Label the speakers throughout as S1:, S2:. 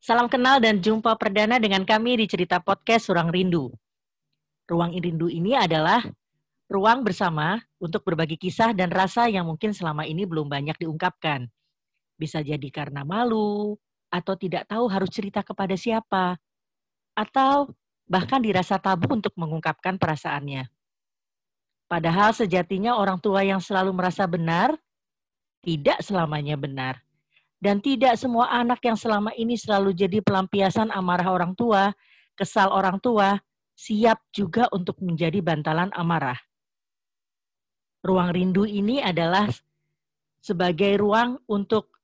S1: Salam kenal dan jumpa perdana dengan kami di cerita podcast Ruang Rindu. Ruang Rindu ini adalah ruang bersama untuk berbagi kisah dan rasa yang mungkin selama ini belum banyak diungkapkan. Bisa jadi karena malu, atau tidak tahu harus cerita kepada siapa, atau bahkan dirasa tabu untuk mengungkapkan perasaannya. Padahal sejatinya orang tua yang selalu merasa benar, tidak selamanya benar dan tidak semua anak yang selama ini selalu jadi pelampiasan amarah orang tua, kesal orang tua, siap juga untuk menjadi bantalan amarah. Ruang rindu ini adalah sebagai ruang untuk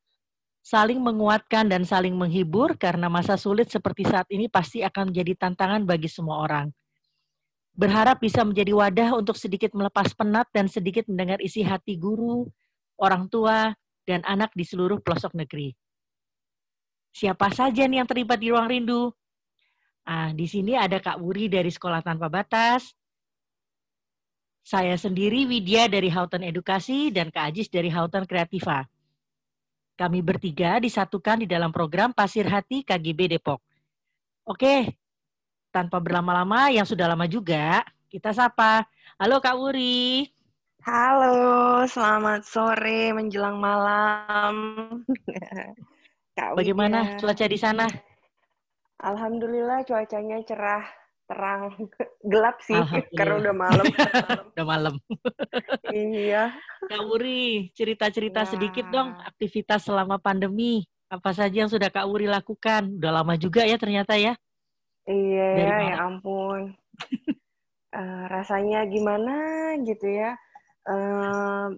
S1: saling menguatkan dan saling menghibur karena masa sulit seperti saat ini pasti akan menjadi tantangan bagi semua orang. Berharap bisa menjadi wadah untuk sedikit melepas penat dan sedikit mendengar isi hati guru, orang tua, dan anak di seluruh pelosok negeri. Siapa saja nih yang terlibat di ruang rindu? Ah, di sini ada Kak Wuri dari Sekolah Tanpa Batas, saya sendiri Widya dari Houghton Edukasi dan Kak Ajis dari Houghton Kreativa. Kami bertiga disatukan di dalam program Pasir Hati KGB Depok. Oke, tanpa berlama-lama yang sudah lama juga, kita sapa. Halo Kak Wuri.
S2: Halo, selamat sore menjelang malam.
S1: Kak Bagaimana cuaca di sana?
S2: Alhamdulillah cuacanya cerah, terang, gelap sih karena udah malam.
S1: udah malam.
S2: iya.
S1: Kak Wuri, cerita-cerita nah. sedikit dong aktivitas selama pandemi. Apa saja yang sudah Kak Wuri lakukan? Udah lama juga ya ternyata ya.
S2: Iya ya, ya ampun. uh, rasanya gimana gitu ya uh,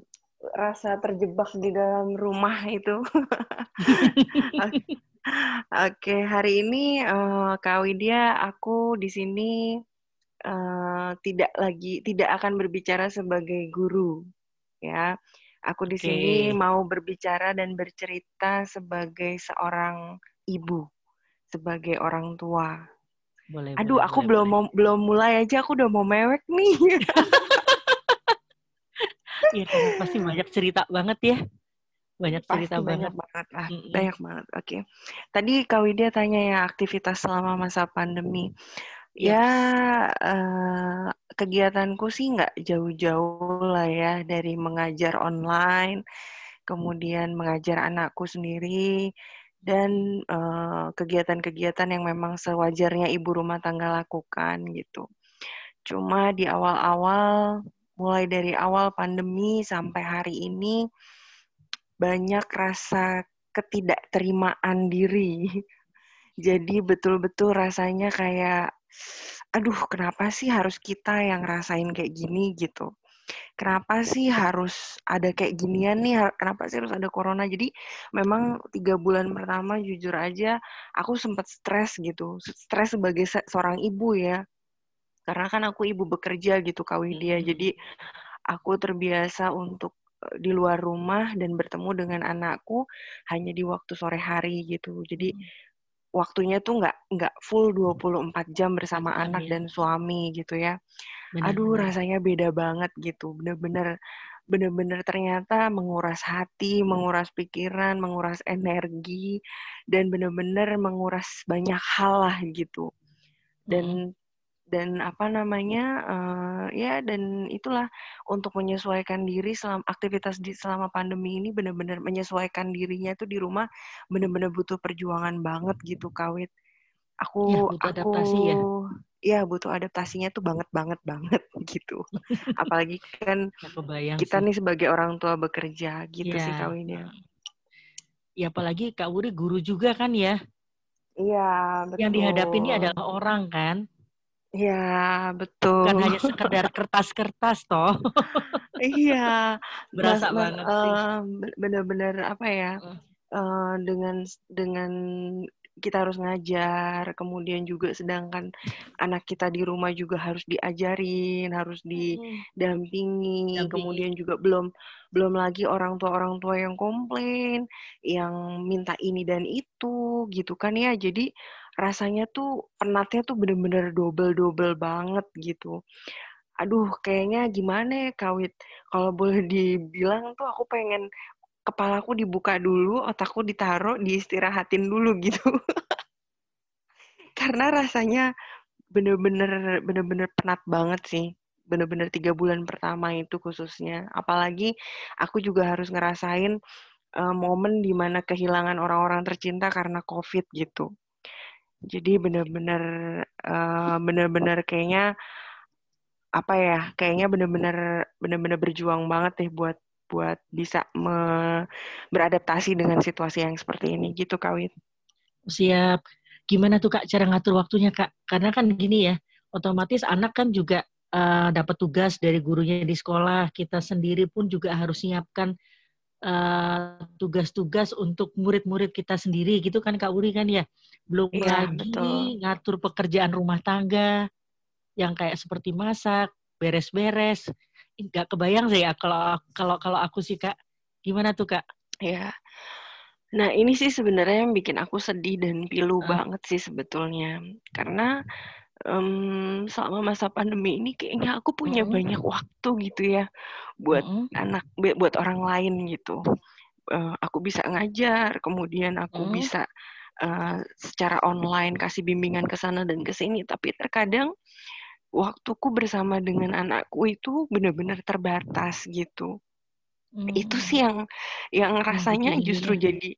S2: rasa terjebak di dalam rumah itu. Oke, okay, hari ini uh, Kak Widya, aku di sini uh, tidak lagi tidak akan berbicara sebagai guru, ya. Aku di okay. sini mau berbicara dan bercerita sebagai seorang ibu, sebagai orang tua. Boleh, Aduh, boleh, aku boleh, belum boleh. Mau, belum mulai aja aku udah mau mewek nih.
S1: Iya, pasti banyak cerita banget ya. Banyak cerita
S2: pasti banget. Banyak banget lah, mm -hmm. banyak banget. Oke. Okay. Tadi Kak Widya tanya ya aktivitas selama masa pandemi. Yes. Ya, uh, kegiatanku sih nggak jauh-jauh lah ya dari mengajar online, kemudian mengajar anakku sendiri, dan kegiatan kegiatan-kegiatan yang memang sewajarnya ibu rumah tangga lakukan gitu. Cuma di awal-awal mulai dari awal pandemi sampai hari ini banyak rasa ketidakterimaan diri. Jadi betul-betul rasanya kayak aduh kenapa sih harus kita yang rasain kayak gini gitu. Kenapa sih harus ada kayak ginian nih? Kenapa sih harus ada corona? Jadi memang tiga bulan pertama jujur aja aku sempat stres gitu. Stres sebagai seorang ibu ya karena kan aku ibu bekerja gitu Kak Widya hmm. jadi aku terbiasa untuk eh, di luar rumah dan bertemu dengan anakku hanya di waktu sore hari gitu jadi hmm. waktunya tuh nggak nggak full 24 jam bersama hmm. anak dan suami gitu ya bener, aduh bener. rasanya beda banget gitu bener-bener bener-bener ternyata menguras hati, menguras pikiran, menguras energi, dan bener-bener menguras banyak hal lah gitu. Dan dan apa namanya uh, ya dan itulah untuk menyesuaikan diri selama aktivitas di selama pandemi ini benar-benar menyesuaikan dirinya itu di rumah benar-benar butuh perjuangan banget gitu kawit. Aku ya, butuh aku adaptasi ya. ya butuh adaptasinya tuh banget banget banget gitu. Apalagi kan kita sih. nih sebagai orang tua bekerja gitu ya. sih kawinnya
S1: ya. Apalagi kak Wuri guru juga kan ya.
S2: Iya
S1: betul yang dihadapi ini adalah orang kan
S2: Iya, betul.
S1: Bukan hanya sekedar kertas-kertas toh.
S2: iya.
S1: Berasa mas, banget sih.
S2: Bener-bener apa ya? Uh, dengan dengan kita harus ngajar, kemudian juga sedangkan anak kita di rumah juga harus diajarin, harus didampingi, Dampingi. kemudian juga belum belum lagi orang tua orang tua yang komplain, yang minta ini dan itu, gitu kan ya. Jadi rasanya tuh penatnya tuh bener-bener double-double banget gitu. Aduh, kayaknya gimana ya Kawit? Kalau boleh dibilang tuh aku pengen kepalaku dibuka dulu, otakku ditaruh, diistirahatin dulu gitu. karena rasanya bener-bener bener-bener penat banget sih bener-bener tiga bulan pertama itu khususnya apalagi aku juga harus ngerasain uh, momen di mana kehilangan orang-orang tercinta karena covid gitu jadi bener-bener uh, bener-bener kayaknya apa ya kayaknya bener-bener bener-bener berjuang banget deh buat buat bisa me, beradaptasi dengan situasi yang seperti ini. Gitu kawin
S1: siap. Gimana tuh kak cara ngatur waktunya kak? Karena kan gini ya otomatis anak kan juga uh, dapat tugas dari gurunya di sekolah. Kita sendiri pun juga harus siapkan uh, tugas-tugas untuk murid-murid kita sendiri gitu kan kak Uri kan ya belum ya, lagi betul. ngatur pekerjaan rumah tangga yang kayak seperti masak beres-beres nggak kebayang sih ya kalau kalau kalau aku sih kak gimana tuh kak
S2: ya Nah, ini sih sebenarnya yang bikin aku sedih dan pilu uh. banget sih sebetulnya. Karena um, selama masa pandemi ini kayaknya aku punya uh. banyak waktu gitu ya buat uh. anak buat orang lain gitu. Uh, aku bisa ngajar, kemudian aku uh. bisa uh, secara online kasih bimbingan ke sana dan ke sini, tapi terkadang waktuku bersama dengan anakku itu benar-benar terbatas gitu. Hmm. Itu sih yang yang rasanya hmm, justru jadi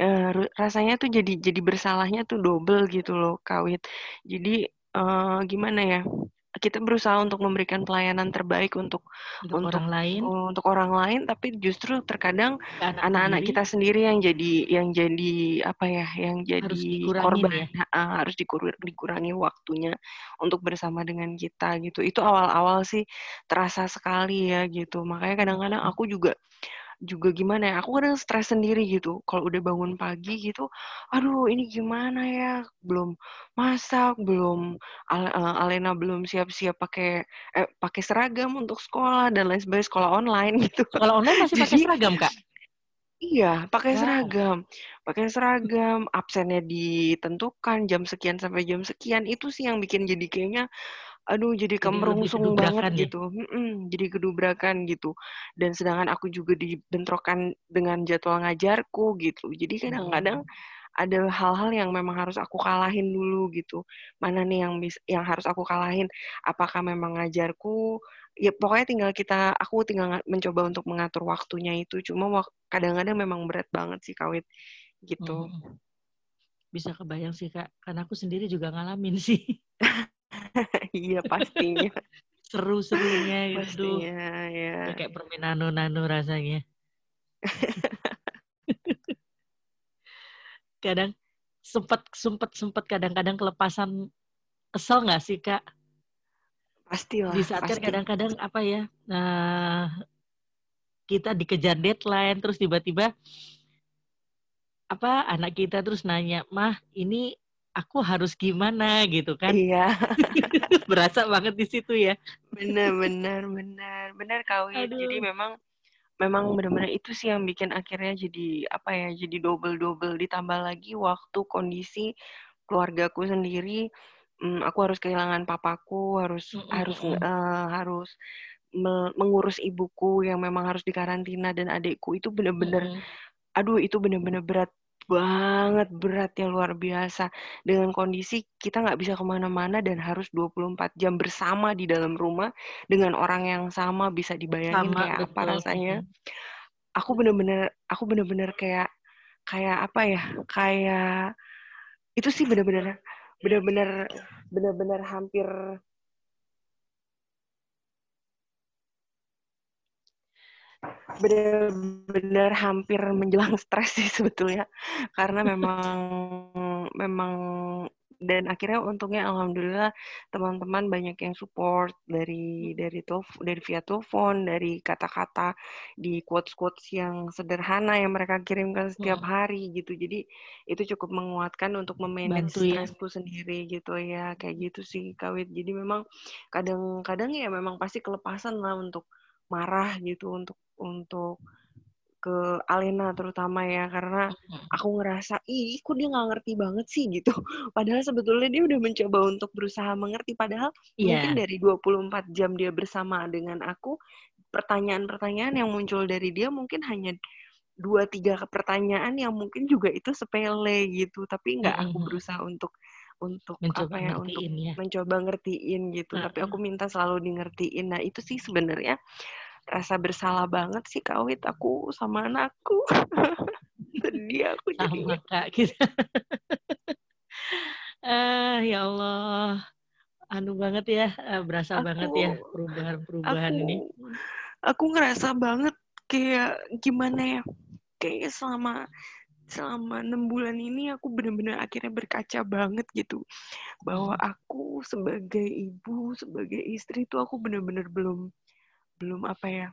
S2: uh, rasanya tuh jadi jadi bersalahnya tuh double gitu loh kawit. Jadi uh, gimana ya? kita berusaha untuk memberikan pelayanan terbaik untuk
S1: untuk, untuk orang lain
S2: untuk orang lain tapi justru terkadang anak-anak kita sendiri yang jadi yang jadi apa ya yang jadi harus korban ya? harus dikur dikurangi waktunya untuk bersama dengan kita gitu itu awal-awal sih terasa sekali ya gitu makanya kadang-kadang aku juga juga gimana ya aku kadang stres sendiri gitu kalau udah bangun pagi gitu aduh ini gimana ya belum masak belum uh, Alena belum siap-siap pakai eh, pakai seragam untuk sekolah dan lain sebagainya sekolah online gitu
S1: sekolah online masih pakai seragam kak
S2: Iya, pakai wow. seragam. Pakai seragam, absennya ditentukan jam sekian sampai jam sekian. Itu sih yang bikin jadi kayaknya aduh jadi kemerungsung banget ya? gitu. Mm jadi kedubrakan gitu. Dan sedangkan aku juga dibentrokan dengan jadwal ngajarku gitu. Jadi kadang-kadang ada hal-hal yang memang harus aku kalahin dulu gitu. Mana nih yang bis yang harus aku kalahin? Apakah memang ngajarku? Ya pokoknya tinggal kita aku tinggal mencoba untuk mengatur waktunya itu. Cuma kadang-kadang memang berat banget sih kawit gitu. Hmm.
S1: bisa kebayang sih kak. Karena aku sendiri juga ngalamin sih
S2: iya pastinya.
S1: Seru-serunya gitu. Pastinya, ya. Kayak permen nano-nano rasanya. kadang sempat sempat sempat kadang-kadang kelepasan kesel nggak sih kak?
S2: Pastilah.
S1: Di saat kan pasti. kadang-kadang apa ya? Nah, kita dikejar deadline terus tiba-tiba apa anak kita terus nanya mah ini aku harus gimana gitu kan.
S2: Iya.
S1: Berasa banget di situ ya.
S2: Benar, benar, benar. Benar kawin. Jadi memang memang benar-benar itu sih yang bikin akhirnya jadi apa ya jadi double double ditambah lagi waktu kondisi keluargaku sendiri hmm, aku harus kehilangan papaku harus mm -hmm. harus uh, harus me mengurus ibuku yang memang harus dikarantina dan adikku itu benar-benar mm -hmm. aduh itu benar-benar berat banget berat ya luar biasa. Dengan kondisi kita nggak bisa ke mana-mana dan harus 24 jam bersama di dalam rumah dengan orang yang sama bisa dibayangin sama, kayak betul. apa rasanya aku bener-bener aku bener-bener kayak kayak apa ya kayak itu sih bener-bener bener-bener bener-bener hampir benar-benar hampir menjelang stres sih sebetulnya karena memang memang dan akhirnya untungnya alhamdulillah teman-teman banyak yang support dari dari telf, dari via telepon dari kata-kata di quotes quotes yang sederhana yang mereka kirimkan setiap hmm. hari gitu jadi itu cukup menguatkan untuk memanage ya. stresku sendiri gitu ya kayak gitu sih kawit jadi memang kadang-kadang ya memang pasti kelepasan lah untuk marah gitu untuk untuk ke Alena terutama ya karena aku ngerasa ih kok dia nggak ngerti banget sih? gitu. Padahal sebetulnya dia udah mencoba untuk berusaha mengerti padahal yeah. mungkin dari 24 jam dia bersama dengan aku pertanyaan-pertanyaan yang muncul dari dia mungkin hanya dua tiga pertanyaan yang mungkin juga itu sepele gitu. Tapi nggak aku berusaha untuk untuk
S1: mencoba
S2: apa ya untuk
S1: ya.
S2: mencoba ngertiin gitu. Uh, tapi aku minta selalu di ngertiin. Nah itu sih sebenarnya rasa bersalah banget sih kawit aku sama anakku. Sedih aku
S1: sama kak gitu. Uh, ya Allah. Anu banget ya berasa aku, banget ya perubahan-perubahan ini.
S2: aku ngerasa banget kayak gimana ya kayak selama selama enam bulan ini aku benar-benar akhirnya berkaca banget gitu. Bahwa hmm. aku sebagai ibu sebagai istri itu aku benar-benar belum belum apa ya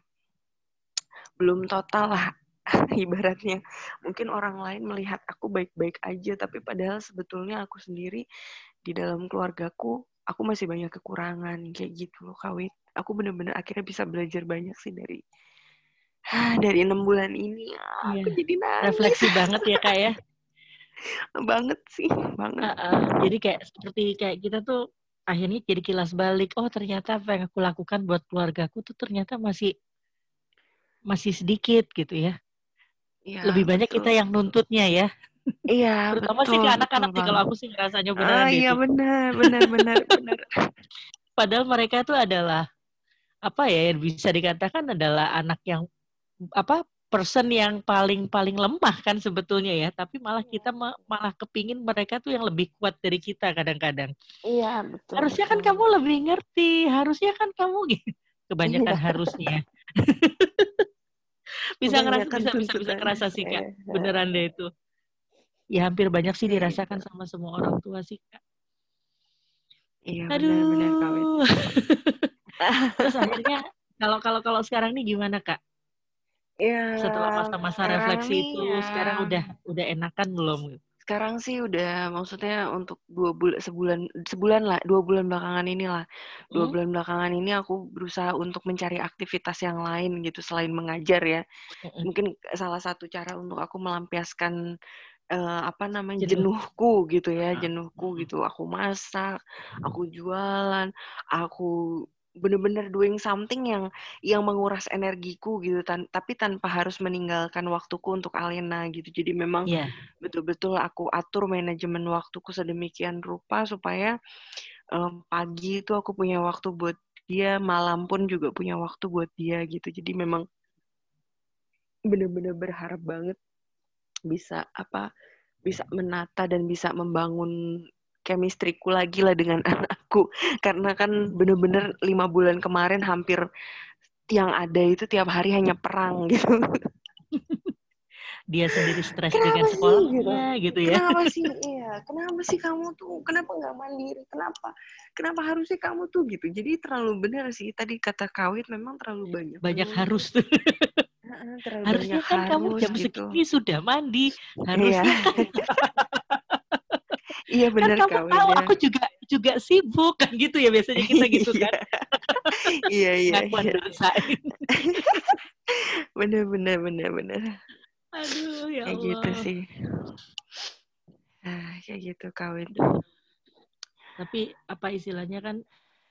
S2: belum total lah ibaratnya. Mungkin orang lain melihat aku baik-baik aja tapi padahal sebetulnya aku sendiri di dalam keluargaku aku masih banyak kekurangan kayak gitu loh kawit. Aku benar-benar akhirnya bisa belajar banyak sih dari dari enam bulan ini. Aku iya. jadi nangis.
S1: refleksi banget ya kak ya?
S2: Banget sih banget. Uh,
S1: uh, jadi kayak seperti kayak kita tuh akhirnya jadi kilas balik oh ternyata apa yang aku lakukan buat keluargaku tuh ternyata masih masih sedikit gitu ya, ya lebih banyak betul. kita yang nuntutnya ya
S2: Iya,
S1: terutama betul, sih ke anak-anak sih kalau aku sih ngerasanya benar.
S2: Ah, iya benar, benar, benar, benar.
S1: Padahal mereka tuh adalah apa ya bisa dikatakan adalah anak yang apa person yang paling paling lemah kan sebetulnya ya. Tapi malah iya, kita ma malah kepingin mereka tuh yang lebih kuat dari kita kadang-kadang.
S2: Iya betul
S1: harusnya kan kamu lebih ngerti harusnya kan kamu gitu kebanyakan iya. harusnya. Bisa ngerasa bisa bisa bisa ngerasa sih kak iya. beneran deh itu. Ya hampir banyak sih dirasakan sama semua orang tua sih kak.
S2: Iya Aduh. benar benar
S1: terus akhirnya kalau kalau kalau sekarang nih gimana kak
S2: Ya,
S1: setelah masa-masa refleksi itu ya. sekarang udah udah enakan belum?
S2: Sekarang sih udah maksudnya untuk dua bulan sebulan sebulan lah dua bulan belakangan ini lah dua hmm? bulan belakangan ini aku berusaha untuk mencari aktivitas yang lain gitu selain mengajar ya hmm. mungkin salah satu cara untuk aku melampiaskan uh, apa namanya Jenuh. jenuhku gitu ya jenuhku gitu aku masak aku jualan aku bener-bener doing something yang yang menguras energiku gitu tan tapi tanpa harus meninggalkan waktuku untuk Alena gitu. Jadi memang yeah. betul-betul aku atur manajemen waktuku sedemikian rupa supaya um, pagi itu aku punya waktu buat dia malam pun juga punya waktu buat dia gitu. Jadi memang bener-bener berharap banget bisa apa bisa menata dan bisa membangun chemistryku lagi lah dengan anakku karena kan bener-bener lima bulan kemarin hampir yang ada itu tiap hari hanya perang gitu.
S1: Dia sendiri stres dengan sekolahnya gitu? gitu ya.
S2: Kenapa sih? Iya kenapa sih kamu tuh? Kenapa nggak mandiri? Kenapa? Kenapa harusnya kamu tuh gitu? Jadi terlalu benar sih. Tadi kata kawit memang terlalu banyak
S1: banyak harus tuh. Harusnya kan harus, kamu jam gitu. segini sudah mandi harusnya iya. kan
S2: Iya benar
S1: kan kamu tahu aku juga juga sibuk kan gitu ya biasanya kita gitu kan.
S2: iya iya. iya. bener bener bener bener.
S1: Aduh ya
S2: kayak gitu sih. Nah, kayak gitu kawin.
S1: Tapi apa istilahnya kan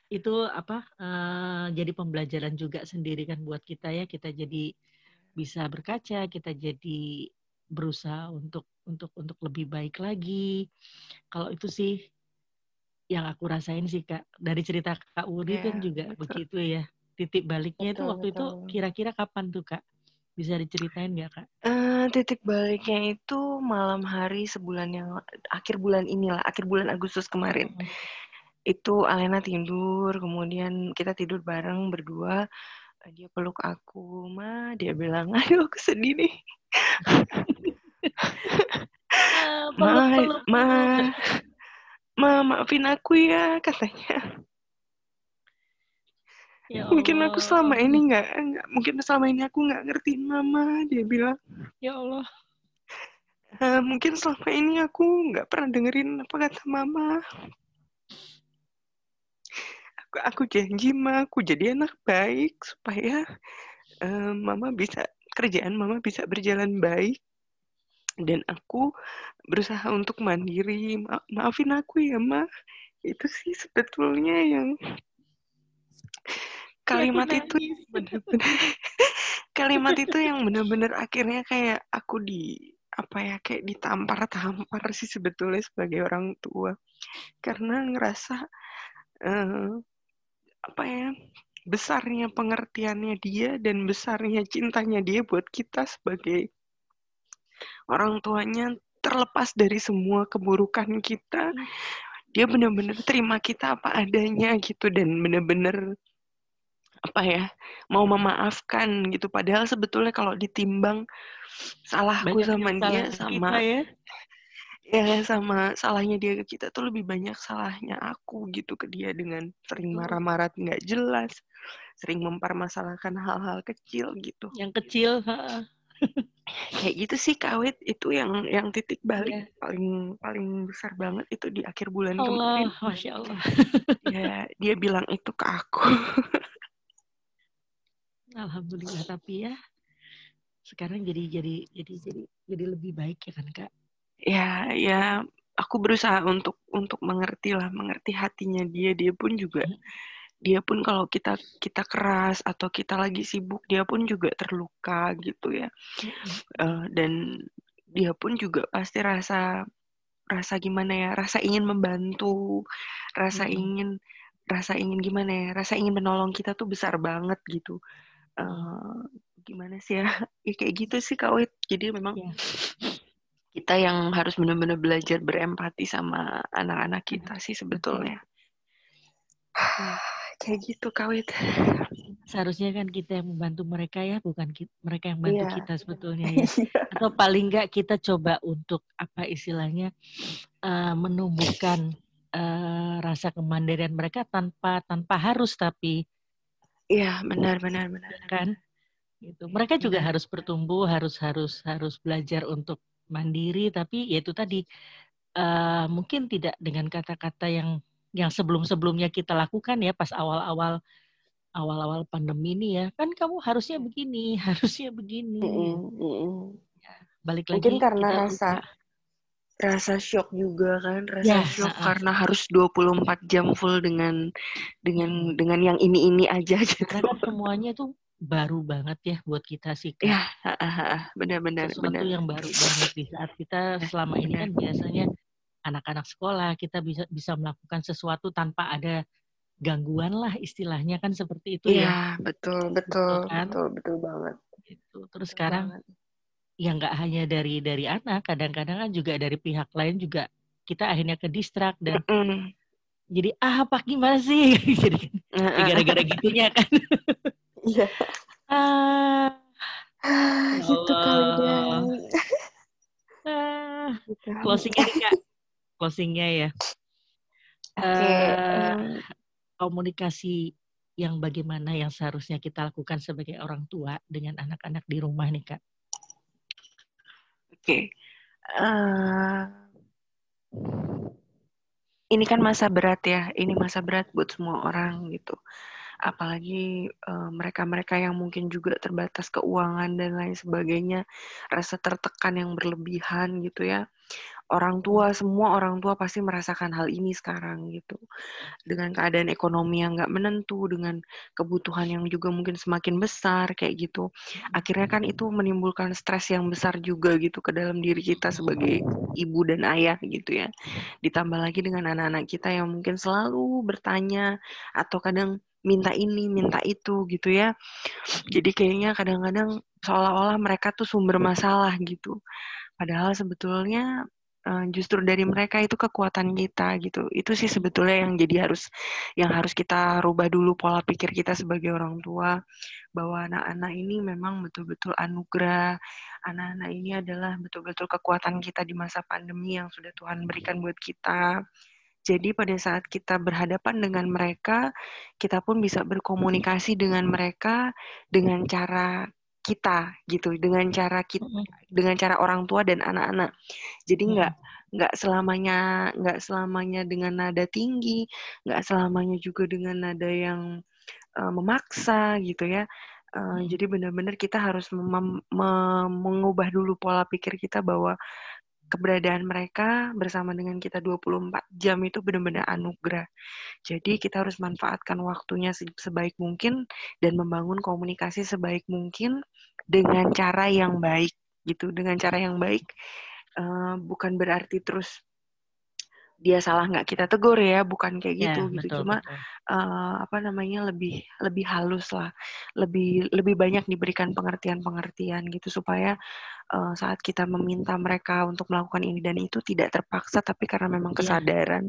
S1: itu apa uh, jadi pembelajaran juga sendiri kan buat kita ya kita jadi bisa berkaca kita jadi berusaha untuk untuk untuk lebih baik lagi. Kalau itu sih yang aku rasain sih kak dari cerita kak Uri yeah, kan juga betul. begitu ya. Titik baliknya betul, itu waktu betul. itu kira-kira kapan tuh kak? Bisa diceritain nggak kak?
S2: Uh, titik baliknya itu malam hari sebulan yang akhir bulan inilah akhir bulan Agustus kemarin. Hmm. Itu Alena tidur, kemudian kita tidur bareng berdua. Dia peluk aku, ma. Dia bilang, aduh aku sedih nih. ma, ma, ma, maafin aku ya katanya. Ya mungkin aku selama ini nggak nggak mungkin selama ini aku nggak ngerti mama dia bilang.
S1: Ya Allah.
S2: Uh, mungkin selama ini aku nggak pernah dengerin apa kata mama. Aku aku janji ma aku jadi anak baik supaya uh, mama bisa kerjaan mama bisa berjalan baik dan aku berusaha untuk mandiri. Ma maafin aku ya ma. Itu sih sebetulnya yang kalimat ya, itu benar-benar kalimat itu yang benar-benar akhirnya kayak aku di apa ya kayak ditampar-tampar sih sebetulnya sebagai orang tua. Karena ngerasa uh, apa ya besarnya pengertiannya dia dan besarnya cintanya dia buat kita sebagai orang tuanya terlepas dari semua keburukan kita. Dia benar-benar terima kita apa adanya gitu dan benar-benar apa ya mau memaafkan gitu. Padahal sebetulnya kalau ditimbang salahku Banyak sama dia sama kita ya. Ya sama salahnya dia ke kita tuh lebih banyak salahnya aku gitu ke dia dengan sering marah-marah nggak jelas sering mempermasalahkan hal-hal kecil gitu.
S1: Yang kecil
S2: kayak gitu sih kawit itu yang yang titik balik yeah. paling paling besar banget itu di akhir bulan
S1: Allah, kemarin. Masya Allah.
S2: Ya dia bilang itu ke aku.
S1: Alhamdulillah tapi ya sekarang jadi jadi jadi jadi jadi lebih baik ya kan kak?
S2: Ya ya aku berusaha untuk untuk mengerti lah mengerti hatinya dia. Dia pun juga hmm. Dia pun kalau kita kita keras atau kita lagi sibuk dia pun juga terluka gitu ya. Uh, dan dia pun juga pasti rasa rasa gimana ya rasa ingin membantu rasa hmm. ingin rasa ingin gimana ya rasa ingin menolong kita tuh besar banget gitu. Uh, gimana sih ya? Ya kayak gitu sih kawit jadi memang yeah kita yang harus benar-benar belajar berempati sama anak-anak kita sih sebetulnya. Kayak gitu kawit.
S1: Seharusnya kan kita yang membantu mereka ya, bukan kita, mereka yang bantu yeah. kita sebetulnya ya. Iya. Atau paling enggak kita coba untuk apa istilahnya uh, menumbuhkan uh, rasa kemandirian mereka tanpa tanpa harus tapi.
S2: Iya benar benar benar.
S1: Kan? Gitu. Mereka juga benar. harus bertumbuh, harus harus harus belajar untuk mandiri tapi ya itu tadi uh, mungkin tidak dengan kata-kata yang yang sebelum-sebelumnya kita lakukan ya pas awal-awal awal-awal pandemi ini ya kan kamu harusnya begini harusnya begini mm -hmm.
S2: ya, balik lagi mungkin karena rasa lupa. rasa shock juga kan rasa ya, shock uh, karena harus 24 jam full dengan dengan dengan yang ini ini aja gitu
S1: karena semuanya tuh baru banget ya buat kita sih
S2: kan. Ya, benar-benar
S1: Sesuatu benar. yang baru banget di saat kita selama ini kan biasanya anak-anak sekolah kita bisa bisa melakukan sesuatu tanpa ada gangguan lah istilahnya kan seperti itu
S2: ya. Iya, betul, betul, betul, kan? betul, betul banget.
S1: Itu. Terus betul sekarang banget. ya nggak hanya dari dari anak, kadang-kadang kan juga dari pihak lain juga kita akhirnya ke distrak dan mm -mm. jadi ah apa gimana sih jadi gara-gara gitunya kan
S2: Iya. Ah, gitu kali dia.
S1: Ah, closingnya nih kak. Closingnya ya. Okay. Uh, eh, komunikasi yang bagaimana yang seharusnya kita lakukan sebagai orang tua dengan anak-anak di rumah nih kak.
S2: Oke. Okay. Uh, eh, ini kan masa berat ya. Ini masa berat buat semua orang gitu apalagi mereka-mereka uh, yang mungkin juga terbatas keuangan dan lain sebagainya, rasa tertekan yang berlebihan gitu ya. Orang tua, semua orang tua pasti merasakan hal ini sekarang gitu. Dengan keadaan ekonomi yang nggak menentu, dengan kebutuhan yang juga mungkin semakin besar kayak gitu. Akhirnya kan itu menimbulkan stres yang besar juga gitu ke dalam diri kita sebagai ibu dan ayah gitu ya. Ditambah lagi dengan anak-anak kita yang mungkin selalu bertanya atau kadang minta ini, minta itu gitu ya. Jadi kayaknya kadang-kadang seolah-olah mereka tuh sumber masalah gitu. Padahal sebetulnya eh, justru dari mereka itu kekuatan kita gitu. Itu sih sebetulnya yang jadi harus yang harus kita rubah dulu pola pikir kita sebagai orang tua bahwa anak-anak ini memang betul-betul anugerah. Anak-anak ini adalah betul-betul kekuatan kita di masa pandemi yang sudah Tuhan berikan buat kita jadi pada saat kita berhadapan dengan mereka, kita pun bisa berkomunikasi dengan mereka dengan cara kita gitu, dengan cara kita, dengan cara orang tua dan anak-anak. Jadi nggak nggak selamanya nggak selamanya dengan nada tinggi, nggak selamanya juga dengan nada yang uh, memaksa gitu ya. Uh, jadi benar-benar kita harus mengubah dulu pola pikir kita bahwa keberadaan mereka bersama dengan kita 24 jam itu benar-benar anugerah. Jadi kita harus manfaatkan waktunya sebaik mungkin dan membangun komunikasi sebaik mungkin dengan cara yang baik gitu. Dengan cara yang baik uh, bukan berarti terus dia salah nggak kita tegur ya bukan kayak
S1: Ya,
S2: gitu gitu
S1: betul,
S2: cuma
S1: betul.
S2: uh, apa namanya lebih lebih halus lah lebih lebih banyak diberikan pengertian-pengertian gitu supaya uh, saat kita meminta mereka untuk melakukan ini dan itu tidak terpaksa tapi karena memang
S1: Iya.
S2: kesadaran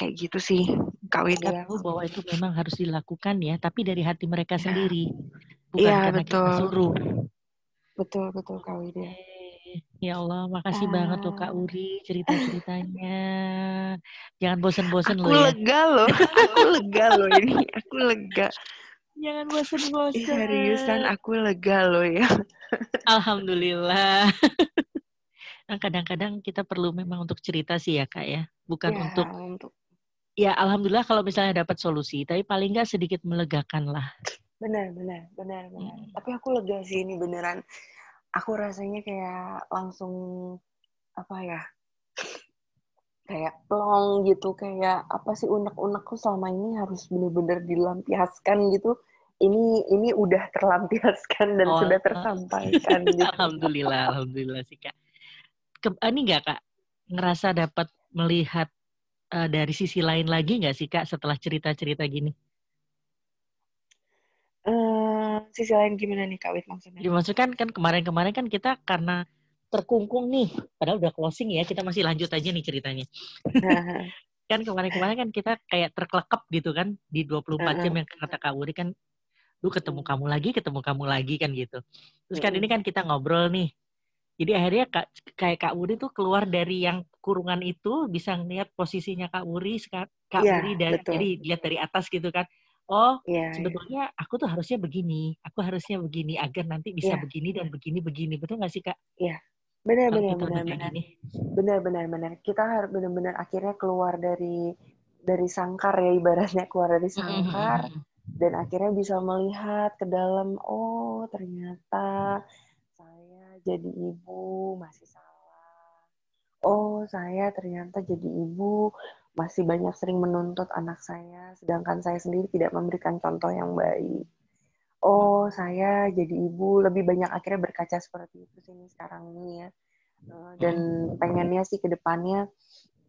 S2: kayak gitu sih Widya
S1: tahu bahwa itu memang harus dilakukan ya, tapi dari hati mereka
S2: Ya.
S1: sendiri, bukan
S2: Iya
S1: karena kita
S2: betul
S1: suruh.
S2: betul betul
S1: Oke. Ya Allah, makasih banget loh Kak
S2: Ah.
S1: Uri cerita-ceritanya. Jangan bosen-bosen
S2: aku
S1: loh ya.
S2: lega loh aku lega loh ini aku lega
S1: Jangan bosen-bosen.
S2: seriusan aku lega loh ya
S1: Alhamdulillah. Nah, kadang-kadang kita perlu memang untuk cerita sih ya Kak ya. Bukan
S2: ya
S1: untuk,
S2: untuk
S1: ya Alhamdulillah kalau misalnya dapat solusi, tapi paling nggak sedikit melegakan lah.
S2: benar benar benar benar
S1: Mm.
S2: tapi aku lega sih ini beneran aku rasanya kayak langsung apa ya kayak plong gitu kayak apa sih unek-unekku selama ini harus bener-bener dilampiaskan gitu ini ini udah terlampiaskan dan
S1: Oh,
S2: sudah tersampaikan gitu
S1: Alhamdulillah, Alhamdulillah sih Kak. Ke, ini nggak Kak, ngerasa dapat melihat eh, dari sisi lain lagi nggak sih Kak setelah cerita-cerita gini?
S2: Sisi lain gimana nih Kak Wit maksudnya?
S1: Jadi maksudnya kan, kemarin-kemarin kan kita karena terkungkung nih, padahal udah closing ya, kita masih lanjut aja nih ceritanya. kan kemarin-kemarin kan kita kayak terkelekep gitu kan di 24 jam yang kata Kak Wuri kan lu ketemu kamu lagi ketemu kamu lagi kan gitu. Terus kan ini kan kita ngobrol nih. Jadi akhirnya kak, kayak Kak Wuri tuh keluar dari yang kurungan itu bisa ngeliat posisinya Kak Wuri Kak
S2: Iya,
S1: Wuri dari
S2: betul.
S1: jadi lihat dari atas gitu kan oh
S2: Iya, iya.
S1: sebetulnya aku tuh harusnya begini aku harusnya begini agar nanti bisa
S2: Iya.
S1: begini dan begini begini betul nggak sih Kak?
S2: Benar
S1: kalau
S2: benar benar benar.
S1: gini.
S2: Benar benar benar. Kita harus benar-benar akhirnya keluar dari dari sangkar ya ibaratnya keluar dari sangkar dan akhirnya bisa melihat ke dalam oh ternyata saya jadi ibu masih salah. Oh saya ternyata jadi ibu masih banyak sering menuntut anak saya sedangkan saya sendiri tidak memberikan contoh yang baik. Oh saya jadi ibu lebih banyak akhirnya berkaca seperti itu sini sekarang ini ya. Eh, dan pengennya sih ke depannya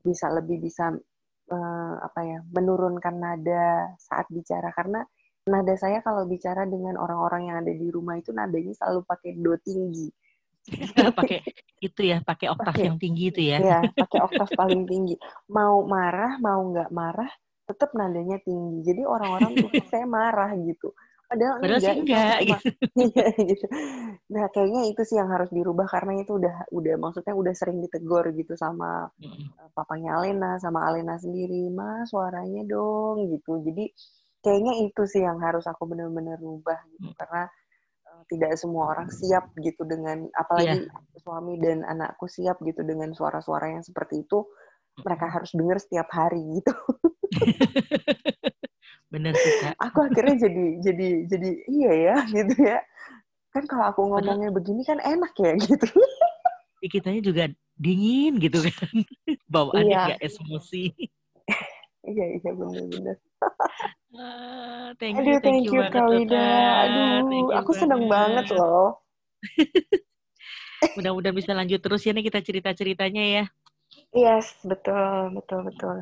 S2: bisa lebih bisa eh, apa ya menurunkan nada saat bicara. Karena nada saya kalau bicara dengan orang-orang yang ada di rumah itu nadanya selalu pakai do tinggi
S1: pakai itu ya pakai oktav
S2: Pakai.
S1: yang tinggi itu ya
S2: ya pakai oktav paling tinggi mau marah mau nggak marah tetap nadanya tinggi jadi orang-orang tuh saya marah gitu padahal,
S1: Padahal
S2: itu
S1: enggak,
S2: cuma- Iya, gitu. Nah, kayaknya itu sih yang harus dirubah karena itu udah udah maksudnya udah sering ditegur gitu sama eh, papanya Alena sama Alena sendiri, "Mas, suaranya dong." gitu. Jadi kayaknya itu sih yang harus aku benar-benar rubah gitu
S1: Hmm.
S2: karena tidak semua orang siap gitu dengan apalagi suami dan anakku siap gitu dengan suara-suara yang seperti itu. Mereka harus dengar setiap hari gitu.
S1: bener sih kak
S2: Aku akhirnya jadi jadi jadi iya ya gitu ya. Kan kalau aku ngomongnya begini kan enak ya gitu.
S1: Kitanya juga dingin gitu kan bawaannya
S2: Iya.
S1: nggak emosi
S2: Iya iya benar-benar.
S1: Ah, thank
S2: Aduh,
S1: you thank,
S2: thank
S1: you
S2: you
S1: banget
S2: Kak
S1: loh,
S2: Wida.
S1: Kak.
S2: Aduh,
S1: Thank you
S2: aku seneng banget loh.
S1: mudah-mudahan bisa lanjut terus ya nih kita cerita-ceritanya ya
S2: Yes, betul, betul, betul.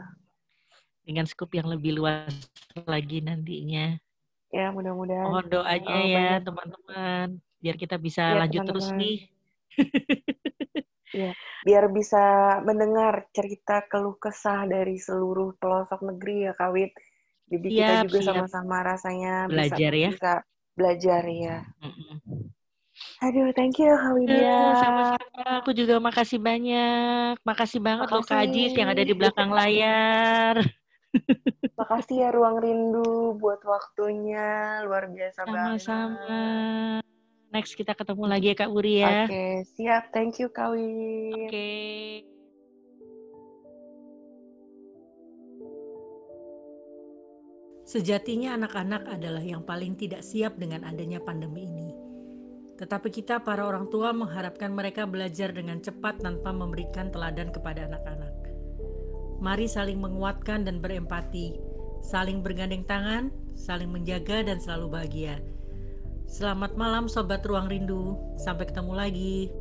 S1: dengan scoop yang lebih luas lagi nantinya
S2: Ya, mudah-mudahan
S1: mohon doanya
S2: Oh,
S1: ya teman-teman biar kita bisa
S2: Iya,
S1: lanjut terus
S2: teman-teman.
S1: nih
S2: biar bisa mendengar cerita keluh kesah dari seluruh pelosok negeri ya, Kawit. Jadi kita
S1: Siap,
S2: juga
S1: siap.
S2: sama-sama rasanya
S1: Belajar
S2: bisa,
S1: ya.
S2: bisa belajar ya.
S1: Mm-mm.
S2: Aduh, thank you Kak Widya.
S1: sama-sama aku juga makasih banyak makasih banget loh Kak
S2: Makasih.
S1: Ajis yang ada di belakang layar
S2: Makasih ya Ruang Rindu buat waktunya. Luar biasa banget.
S1: sama-sama next kita ketemu lagi ya Kak Uri ya
S2: Oke, siap. Thank you Kawit.
S1: Oke.
S3: Sejatinya anak-anak adalah yang paling tidak siap dengan adanya pandemi ini. Tetapi kita para orang tua mengharapkan mereka belajar dengan cepat tanpa memberikan teladan kepada anak-anak. Mari saling menguatkan dan berempati, saling bergandeng tangan, saling menjaga dan selalu bahagia. Selamat malam sobat Ruang Rindu. Sampai ketemu lagi.